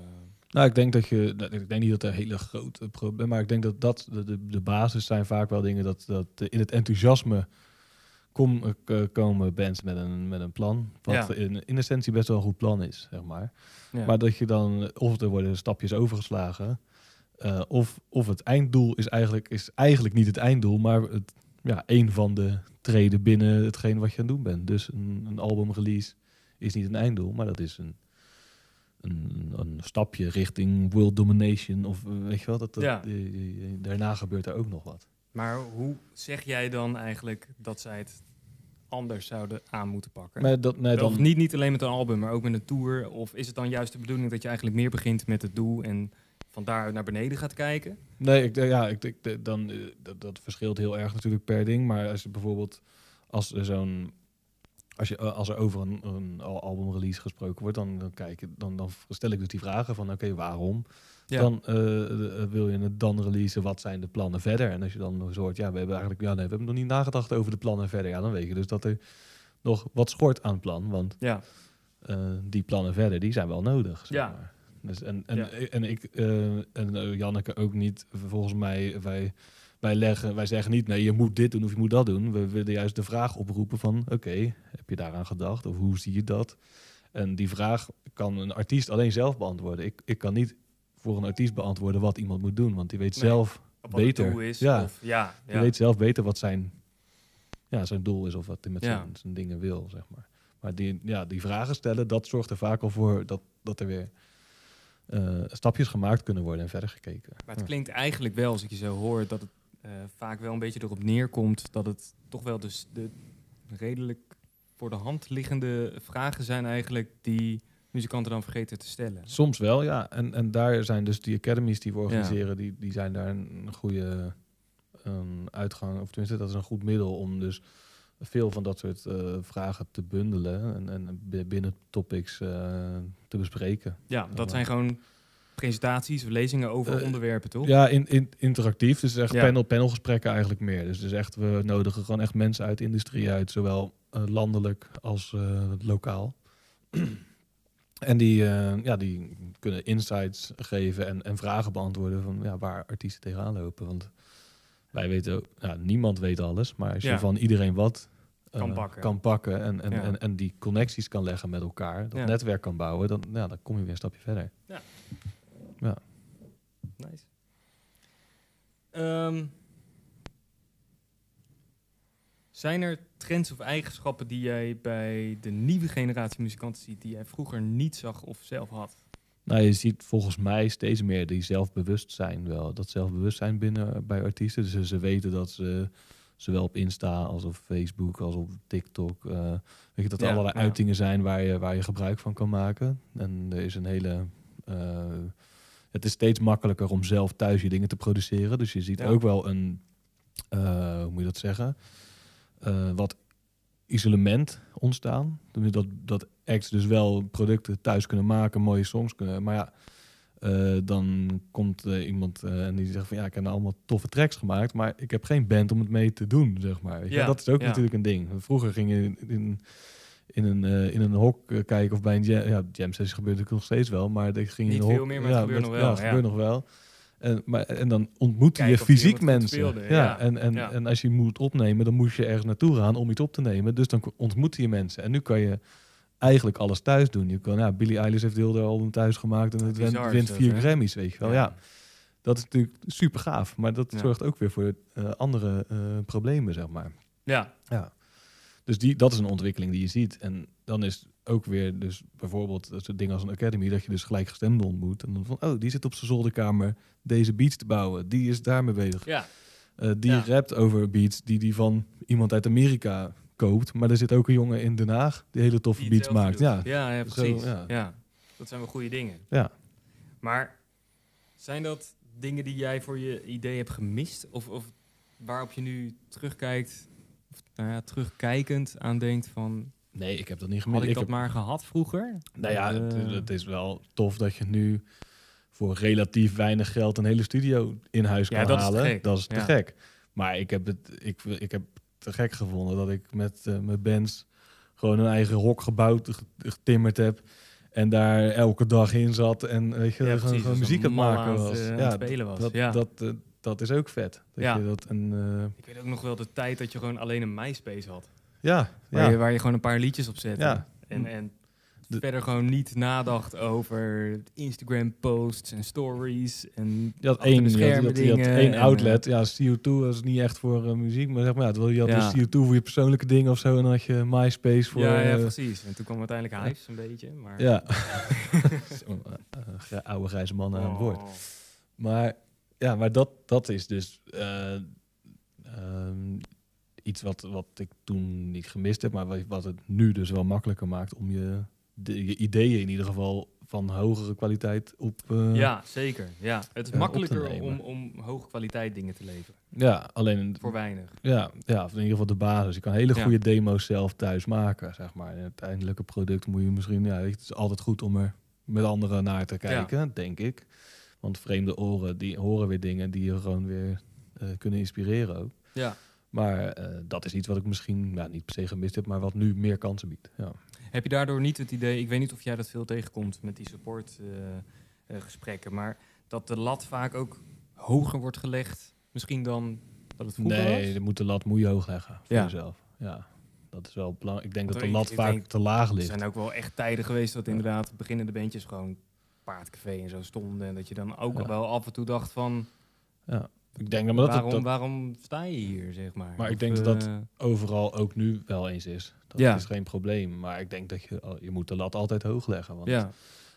Nou, ik denk dat je, ik denk niet dat er hele grote problemen, maar ik denk dat dat de, de, basis zijn vaak wel dingen dat, dat in het enthousiasme kom, eh, komen bands met een, met een plan, wat Ja. in, in essentie best wel een goed plan is, zeg maar. ja. Maar dat je dan, of er worden stapjes overgeslagen, eh, of, of het einddoel is eigenlijk, is eigenlijk niet het einddoel, maar het, ja, een van de treden binnen hetgeen wat je aan het doen bent. Dus een, een album release is niet een einddoel, maar dat is een, een, een stapje richting world domination. Of eh, weet je wel, dat, dat, Ja. daarna gebeurt er ook nog wat. Maar hoe zeg jij dan eigenlijk dat zij het anders zouden aan moeten pakken? Maar dat, nee, Of niet, niet alleen met een album, maar ook met een tour? Of is het dan juist de bedoeling dat je eigenlijk meer begint met het doel en van daaruit naar beneden gaat kijken? Nee, ik, ja, ik, ik, dan, eh, dat, dat verschilt heel erg natuurlijk per ding. Maar als je bijvoorbeeld, als er zo'n, als, je, eh, als er over een, een al- albumrelease gesproken wordt, dan, dan, kijk, dan, dan stel ik dus die vragen van, oké, waarom? Ja. Dan eh, eh, wil je het dan releasen, wat zijn de plannen verder? En als je dan zo hoort, ja, we hebben eigenlijk, ja, nee, we hebben nog niet nagedacht over de plannen verder. Ja, dan weet je dus dat er nog wat schort aan plan, want Ja, die plannen verder, die zijn wel nodig. Zeg Ja. maar. Dus en, en, Ja. en ik en Janneke ook niet. Volgens mij, wij, wij, leggen, wij zeggen niet, nee, je moet dit doen of je moet dat doen. We willen juist de vraag oproepen van, oké, heb je daaraan gedacht? Of hoe zie je dat? En die vraag kan een artiest alleen zelf beantwoorden. Ik, ik kan niet voor een artiest beantwoorden wat iemand moet doen, want die weet Nee. zelf, Beter. is. Ja. Of, ja, die weet zelf beter wat zijn, ja, zijn doel is of wat hij met Ja. zijn, zijn dingen wil, zeg maar. Maar die, ja, die vragen stellen, dat zorgt er vaak al voor dat, dat er weer eh, stapjes gemaakt kunnen worden en verder gekeken. Maar het Ja. klinkt eigenlijk wel, als ik je zo hoor, dat het vaak wel een beetje erop neerkomt dat het toch wel dus de, redelijk voor de hand liggende vragen zijn eigenlijk die muzikanten dan vergeten te stellen. Soms wel, ja. En, en daar zijn dus die academies die we organiseren, die, die zijn daar een goede een uitgang, of tenminste, dat is een goed middel om dus veel van dat soort eh, vragen te bundelen en, en binnen topics uh, te bespreken. Ja, dat zijn gewoon presentaties of lezingen over uh, onderwerpen, toch? Ja, in, in, interactief. Dus echt panel-panel gesprekken eigenlijk meer. Dus, dus echt, we nodigen gewoon echt mensen uit de industrie uit, zowel landelijk als lokaal. en die, ja, die kunnen insights geven en, en vragen beantwoorden van ja, waar artiesten tegenaan lopen. Want wij weten ook, nou, niemand weet alles, maar als je van iedereen wat kan pakken, kan pakken en, en, en, en, die connecties kan leggen met elkaar, dat netwerk kan bouwen, dan, ja, dan kom je weer een stapje verder. Ja. Ja. Nice. Um, zijn er trends of eigenschappen die jij bij de nieuwe generatie muzikanten ziet, die jij vroeger niet zag of zelf had? Nou, je ziet volgens mij steeds meer die zelfbewustzijn wel. Dat zelfbewustzijn binnen bij artiesten. Dus ze weten dat ze zowel op Insta als op Facebook als op TikTok. Uh, weet je dat er allerlei uitingen zijn waar je, waar je gebruik van kan maken. En er is een hele. Uh, het is steeds makkelijker om zelf thuis je dingen te produceren. Dus je ziet ook wel een. Uh, hoe moet je dat zeggen? wat isolement ontstaan. Dat, dat acts dus wel producten thuis kunnen maken, mooie songs kunnen. Maar ja, uh, dan komt uh, iemand uh, en die zegt van ja, ik heb nou allemaal toffe tracks gemaakt, maar ik heb geen band om het mee te doen, zeg maar. Ja, dat is ook natuurlijk een ding. Vroeger ging je in, in, een, in een hok kijken of bij een jam, ja, jam sessie gebeurde het nog steeds wel, maar ik ging Niet in een veel meer, maar ja, het gebeurt nog wel. Ja, gebeurt nog wel. En, maar, en dan ontmoet je fysiek mensen. ja, En, en, en als je moet opnemen, dan moest je ergens naartoe gaan om iets op te nemen. Dus dan ontmoet je mensen. En nu kan je eigenlijk alles thuis doen. Je kan, ja, Billie Eilish heeft heel de album thuis gemaakt en het wint, wint vier Grammys, weet je wel. Ja. Dat is natuurlijk super gaaf, maar dat zorgt ook weer voor uh, andere uh, problemen, zeg maar. Ja. ja. Dus die, dat is een ontwikkeling die je ziet. En dan is ook weer dus bijvoorbeeld dat soort dingen als een academy, dat je dus gelijkgestemden ontmoet. En dan van, oh, die zit op zijn zolderkamer deze beats te bouwen. Die is daarmee bezig. Ja. Uh, die ja. rapt over beats die die van iemand uit Amerika koopt. Maar er zit ook een jongen in Den Haag die hele toffe beats maakt. Ja, ja, ja precies. Zo, ja. ja. dat zijn wel goede dingen. Ja. Maar zijn dat dingen die jij voor je idee hebt gemist? Of, of waarop je nu terugkijkt, of, nou ja, terugkijkend aan denkt van... Nee, ik heb dat niet gemist. Had ik, dat maar gehad vroeger? Nou ja, het, eh, het, is wel tof dat je nu voor relatief weinig geld een hele studio in huis kan dat halen. Is dat is te gek. Maar ik heb het, ik, ik heb te gek gevonden dat ik met uh, mijn bands gewoon een eigen hok gebouwd, getimmerd heb. En daar elke dag in zat en weet je, ja, gewoon, gewoon muziek aan het maken was. Uh, ja, spelen was. Dat, ja. dat, uh, dat is ook vet. Dat ja. je dat een, Ik weet ook nog wel de tijd dat je gewoon alleen een MySpace had. Ja, waar, ja. Je, waar je gewoon een paar liedjes op zette. Ja. En, en de, verder gewoon niet nadacht over Instagram posts en stories en je had één, je had, je had één outlet. Ja, CO2 was niet echt voor uh, muziek, maar zeg maar, ja, je had ja. dus CO2 voor je persoonlijke dingen of zo en dan had je MySpace voor. Ja, ja precies. En toen kwam uiteindelijk Hives een beetje, maar ja, uh, oude grijze mannen oh. aan het woord. Maar ja, maar dat dat is dus. Um, iets wat, wat ik toen niet gemist heb, maar wat het nu dus wel makkelijker maakt om je de, je ideeën in ieder geval van hogere kwaliteit op. Uh, ja, zeker. Ja, het is uh, makkelijker om, om hoge kwaliteit dingen te leveren. Ja, alleen voor weinig. Ja, ja, in ieder geval de basis. Je kan hele goede ja. demo's zelf thuis maken, zeg maar. En het uiteindelijke product moet je misschien. Ja, het is altijd goed om er met anderen naar te kijken, ja. denk ik. Want vreemde oren die horen weer dingen die je gewoon weer uh, kunnen inspireren ook. Ja. Maar dat is iets wat ik misschien ja, niet per se gemist heb, maar wat nu meer kansen biedt. Ja. Heb je daardoor niet het idee, ik weet niet of jij dat veel tegenkomt met die supportgesprekken, uh, uh, gesprekken, maar dat de lat vaak ook hoger wordt gelegd, misschien dan dat het vroeger nee, was? moet de lat moet je hoog leggen voor Ja. jezelf. Ja, dat is wel belangrijk. Ik denk Want dat de lat vaak te laag Er ligt. zijn ook wel echt tijden geweest dat inderdaad beginnende bandjes gewoon paardcafé en zo stonden. En dat je dan ook Ja. wel af en toe dacht van, Ja. Ik denk maar dat waarom, dat waarom sta je hier, zeg maar? Maar ik denk dat dat- eh, overal ook nu wel eens is. Dat Ja. is geen probleem. Maar ik denk dat je, oh, je moet de lat altijd hoog leggen. Want ja,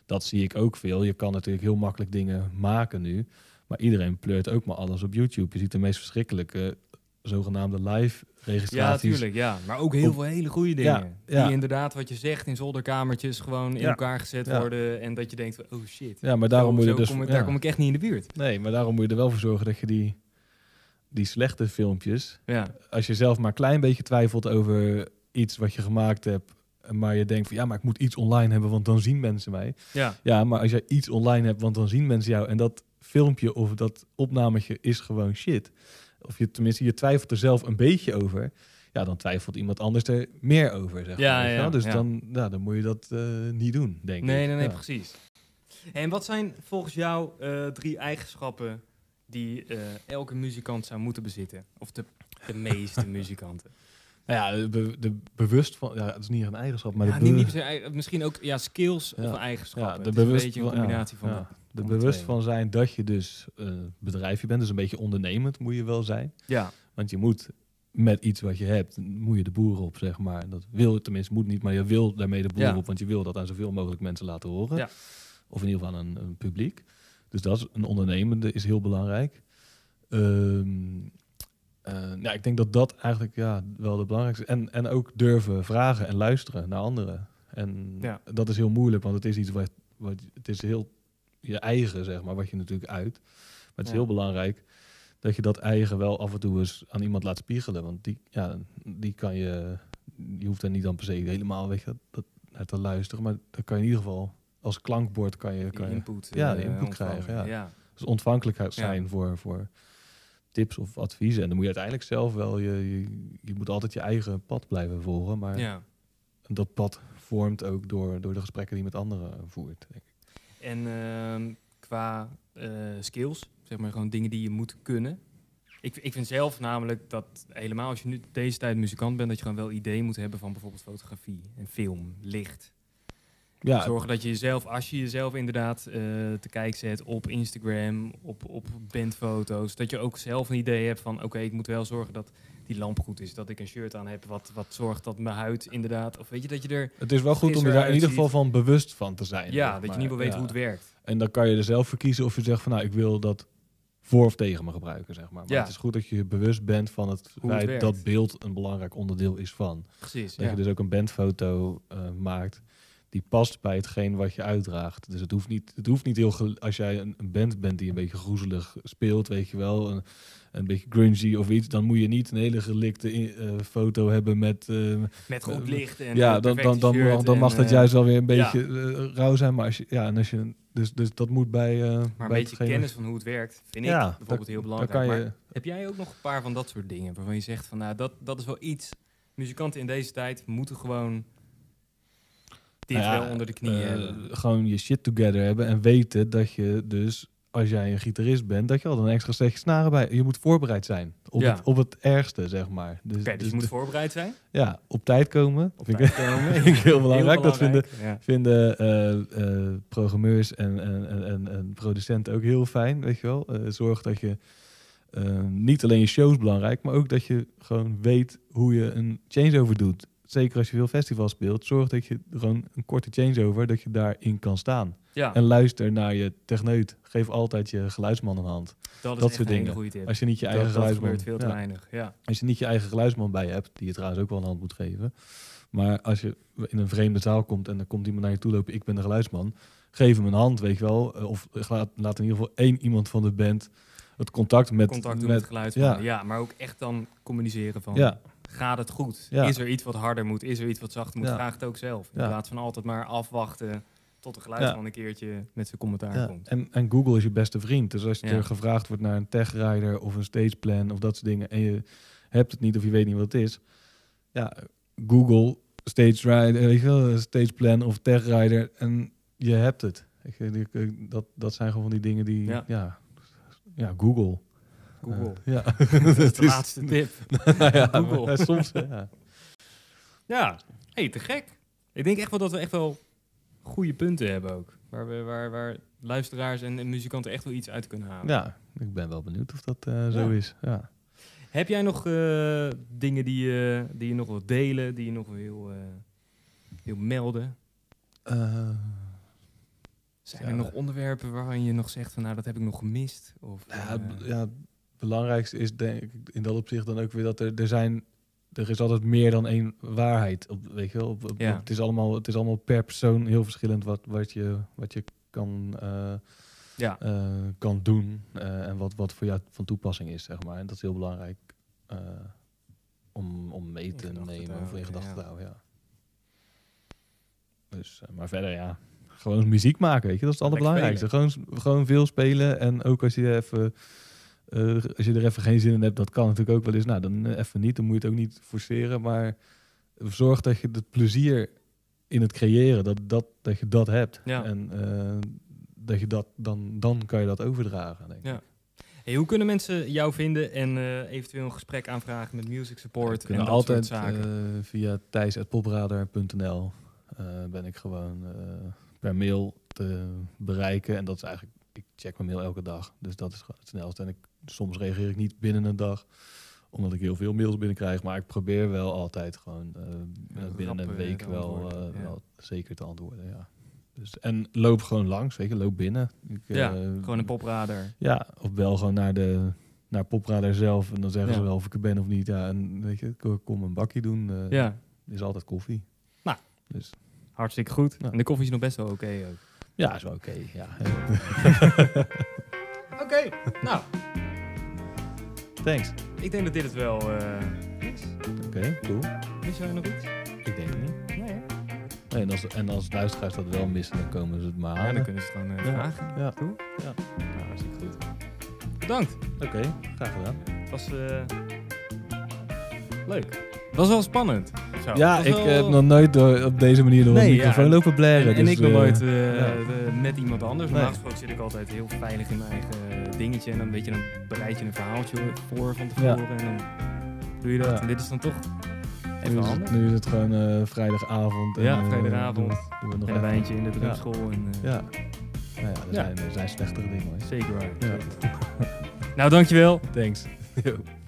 dat zie ik ook veel. Je kan natuurlijk heel makkelijk dingen maken nu. Maar iedereen pleurt ook maar alles op YouTube. Je ziet de meest verschrikkelijke zogenaamde live Ja, registraties. natuurlijk. Ja. Maar ook heel Op- veel hele goede dingen. Ja, ja. Die inderdaad, wat je zegt, in zolderkamertjes gewoon in Ja. elkaar gezet Ja. worden. En dat je denkt, van, oh shit. Ja, maar daarom Zo- moet je dus... kom ik, ja. Daar kom ik echt niet in de buurt. Nee, maar daarom moet je er wel voor zorgen dat je die, die slechte filmpjes... Ja, Als je zelf maar een klein beetje twijfelt over iets wat je gemaakt hebt... maar je denkt van ja, maar ik moet iets online hebben, want dan zien mensen mij. ja. Ja, maar als jij iets online hebt, want dan zien mensen jou... en dat filmpje of dat opnametje is gewoon shit... of je tenminste, je twijfelt er zelf een beetje over... ja, dan twijfelt iemand anders er meer over, zeg Ja, maar. ja, dus ja. Dan, ja, dan moet je dat eh, niet doen, denk Nee, ik. nee, nee, Ja. precies. En wat zijn volgens jou eh, drie eigenschappen die eh, elke muzikant zou moeten bezitten? Of de, de meeste muzikanten? Nou ja, de, be- de bewust van... Ja, het is niet een eigenschap, maar Ja, de niet, niet misschien ook ja, skills Ja. of eigenschappen. Ja, de bewust bewust een beetje een combinatie van ja. de bewust van zijn dat je dus een bedrijfje bent. Dus een beetje ondernemend moet je wel zijn. Ja, Want je moet met iets wat je hebt, moet je de boeren op, zeg maar. Dat wil je tenminste, moet niet, maar je wil daarmee de boeren Ja. op. Want je wil dat aan zoveel mogelijk mensen laten horen. Ja. Of in ieder geval aan een, een publiek. Dus dat is een ondernemende is heel belangrijk. Ehm, eh, ja, ik denk dat dat eigenlijk ja, wel de belangrijkste is. En, en ook durven vragen en luisteren naar anderen. En Ja. dat is heel moeilijk, want het is iets wat, wat het is heel je eigen, zeg maar, wat je natuurlijk uit. Maar het is Ja. heel belangrijk dat je dat eigen wel af en toe eens aan iemand laat spiegelen. Want die, ja, die kan je, je hoeft er niet dan per se helemaal dat, naar te luisteren. Maar dan kan je in ieder geval als klankbord kan je, kan je input. ja, eh, input krijgen, ja. ja. dus ontvankelijk zijn voor, voor tips of adviezen. En dan moet je uiteindelijk zelf wel, je, je, je moet altijd je eigen pad blijven volgen. Maar ja. dat pad vormt ook door, door de gesprekken die je met anderen voert. Denk ik. En ehm, qua eh, skills, zeg maar gewoon dingen die je moet kunnen. Ik, ik vind zelf namelijk dat helemaal als je nu deze tijd muzikant bent, dat je gewoon wel idee moet hebben van bijvoorbeeld fotografie en film, licht. Ja, Zorgen dat je jezelf, als je jezelf inderdaad eh, te kijk zet op Instagram, op, op bandfoto's, dat je ook zelf een idee hebt van oké, ik moet wel zorgen dat die lamp goed is. Dat ik een shirt aan heb wat, wat zorgt dat mijn huid inderdaad, of weet je, dat je er, het is wel goed om je daar in ieder geval van bewust van te zijn. ja, dat je maar. ieder geval weet Ja. hoe het werkt. En dan kan je er zelf voor kiezen of je zegt van nou, ik wil dat voor of tegen me gebruiken, zeg maar. Maar Ja. het is goed dat je bewust bent van het feit dat beeld een belangrijk onderdeel is van. Precies, Dat ja. je dus ook een bandfoto eh, maakt die past bij hetgeen wat je uitdraagt. Dus het hoeft niet, het hoeft niet heel... Als jij een, een band bent die een beetje groezelig speelt, weet je wel... Een, een beetje grungy of iets, dan moet je niet een hele gelikte eh, foto hebben met... eh, Met goed Eh, licht en ja, dan, dan, dan, mag en, dat juist wel weer een beetje rauw zijn. Maar als je, ja, en als je, dus, dus dat moet bij... eh Maar bij een beetje kennis van hoe het werkt, vind ik bijvoorbeeld heel belangrijk. Maar heb jij ook nog een paar van dat soort dingen waarvan je zegt van nou, dat, dat is wel iets. Muzikanten in deze tijd moeten gewoon Nou ja, wel onder de knie eh, hebben. Gewoon je shit together hebben en weten dat je dus, als jij een gitarist bent, dat je al een extra setje snaren bij. Je moet voorbereid zijn op, Ja. het, op het ergste, zeg maar. Dus, Oké, dus je moet de- voorbereid zijn. ja, op tijd komen. Op vind tijd ik, komen. vind ik heel belangrijk. Dat vinden, Ja. vinden eh, eh, programmeurs en, en, en, en, en producenten ook heel fijn, weet je wel. Eh, zorg dat je eh, niet alleen je shows belangrijk, maar ook dat je gewoon weet hoe je een changeover doet. Zeker als je veel festivals speelt, zorg dat je gewoon een korte changeover, dat je daarin kan staan. Ja, En luister naar je techneut. Geef altijd je geluidsman een hand. dat is dat soort dingen. goede tip. Als je niet je dat, eigen dat geluidsman... veel te ja. weinig. Ja. Als je niet je eigen geluidsman bij hebt, die je trouwens ook wel een hand moet geven. Maar als je in een vreemde zaal komt en er komt iemand naar je toe lopen, ik ben de geluidsman. Geef hem een hand, weet je wel. Eh, Of laat, laat in ieder geval één iemand van de band het contact met... Contact met, met. Ja. ja. maar ook echt dan communiceren van ja, gaat het goed? Ja. Is er iets wat harder moet? Is er iets wat zachter moet? Ja. Vraag het ook zelf. In plaats van altijd maar afwachten tot de geluidsman een keertje met zijn commentaar ja. komt. En, en Google is je beste vriend. Dus als je er gevraagd wordt naar een techrider of een stageplan of dat soort dingen... en je hebt het niet of je weet niet wat het is... Ja, Google, stage rider, weet je wel, stageplan of techrider en je hebt het. Dat, dat zijn gewoon van die dingen die... Ja, ja, Google. Google. Ja. dat is de laatste tip. Nou ja, Google. maar soms, ja. Ja, hey, te gek. Ik denk echt wel dat we echt wel goede punten hebben ook. Waar, we, waar, waar luisteraars en, en muzikanten echt wel iets uit kunnen halen. ja, ik ben wel benieuwd of dat eh, zo Ja. is. Ja. Heb jij nog eh, dingen die, je die je nog wilt delen, die je nog wil, eh, wil melden? Eh, Zijn Ja. er nog onderwerpen waarvan je nog zegt van nou dat heb ik nog gemist? Of, ja, belangrijkste is denk ik in dat opzicht dan ook weer dat er, er zijn... Er is altijd meer dan één waarheid. Op, weet je wel? Op, op- Ja. het, is allemaal, het is allemaal per persoon heel verschillend wat, wat, je, wat je kan, eh, Ja. eh, kan doen. eh, en wat, wat voor jou van toepassing is, zeg maar. En dat is heel belangrijk om, om mee te nemen of in gedachten ja. te houden. Ja. Dus, maar verder, ja. Gewoon muziek maken, weet je. Dat is het allerbelangrijkste. Gewoon, gewoon veel spelen. En ook als je even... eh, als je er even geen zin in hebt, dat kan natuurlijk ook wel eens. Nou, dan eh, even niet. Dan moet je het ook niet forceren. Maar zorg dat je het plezier in het creëren, dat, dat, dat je dat hebt. Ja. En eh, dat je dat, dan, dan kan je dat overdragen, denk ik. Ja. Hey, hoe kunnen mensen jou vinden en eventueel een gesprek aanvragen met music support en dat altijd soort zaken? via thijs.popradar.nl ben ik gewoon per mail te bereiken. En dat is eigenlijk, ik check mijn mail elke dag. Dus dat is gewoon het snelste. En ik, soms reageer ik niet binnen een dag, omdat ik heel veel mails binnenkrijg. Maar ik probeer wel altijd gewoon eh, binnen een week wel, eh, ja. wel zeker te antwoorden. Ja. Dus, en loop gewoon langs, weet je, loop binnen. Ik, ja, eh, gewoon een popradar. ja, of bel gewoon naar de naar Popradar zelf en dan zeggen Ja. ze wel of ik er ben of niet. Ja, en weet je, ik kom een bakje doen. eh Ja, is altijd koffie. Nou. Dus hartstikke goed. Ja. En de koffie is nog best wel oké ook. ja, is wel oké. ja. Oké, nou, Thanks. ik denk dat dit het wel eh, is. Oké, cool. Mis jij nog iets? Ik denk het niet. Nee, hè? Nee, en, als, en als luisteraars dat wel missen, dan komen ze het maar Ja, halen. dan kunnen ze het gewoon eh, Ja. vragen. Ja. Ja. Nou, hartstikke goed. Bedankt. Oké, graag gedaan. Het was eh, leuk. Het was wel spannend. Zo. Ja, ik wel- heb nog nooit door, op deze manier door Nee, een ja, microfoon en- lopen blaren. En, en dus, ik nog nooit ja. met iemand anders. Normaal Nee. gesproken zit ik altijd heel veilig in mijn eigen dingetje. En dan, weet je, dan bereid je een verhaaltje voor van tevoren. En dan doe je dat. Ja. En dit is dan toch nu, even handig. het, nu is het gewoon eh, vrijdagavond. En, Ja, eh, vrijdagavond. doen we- doen we nog En een wijntje in de drugschool. En, eh, Ja. Nou ja, er. Zijn, er zijn slechtere dingen hoor. Zeker waar. Ja. Nou, dankjewel. Thanks.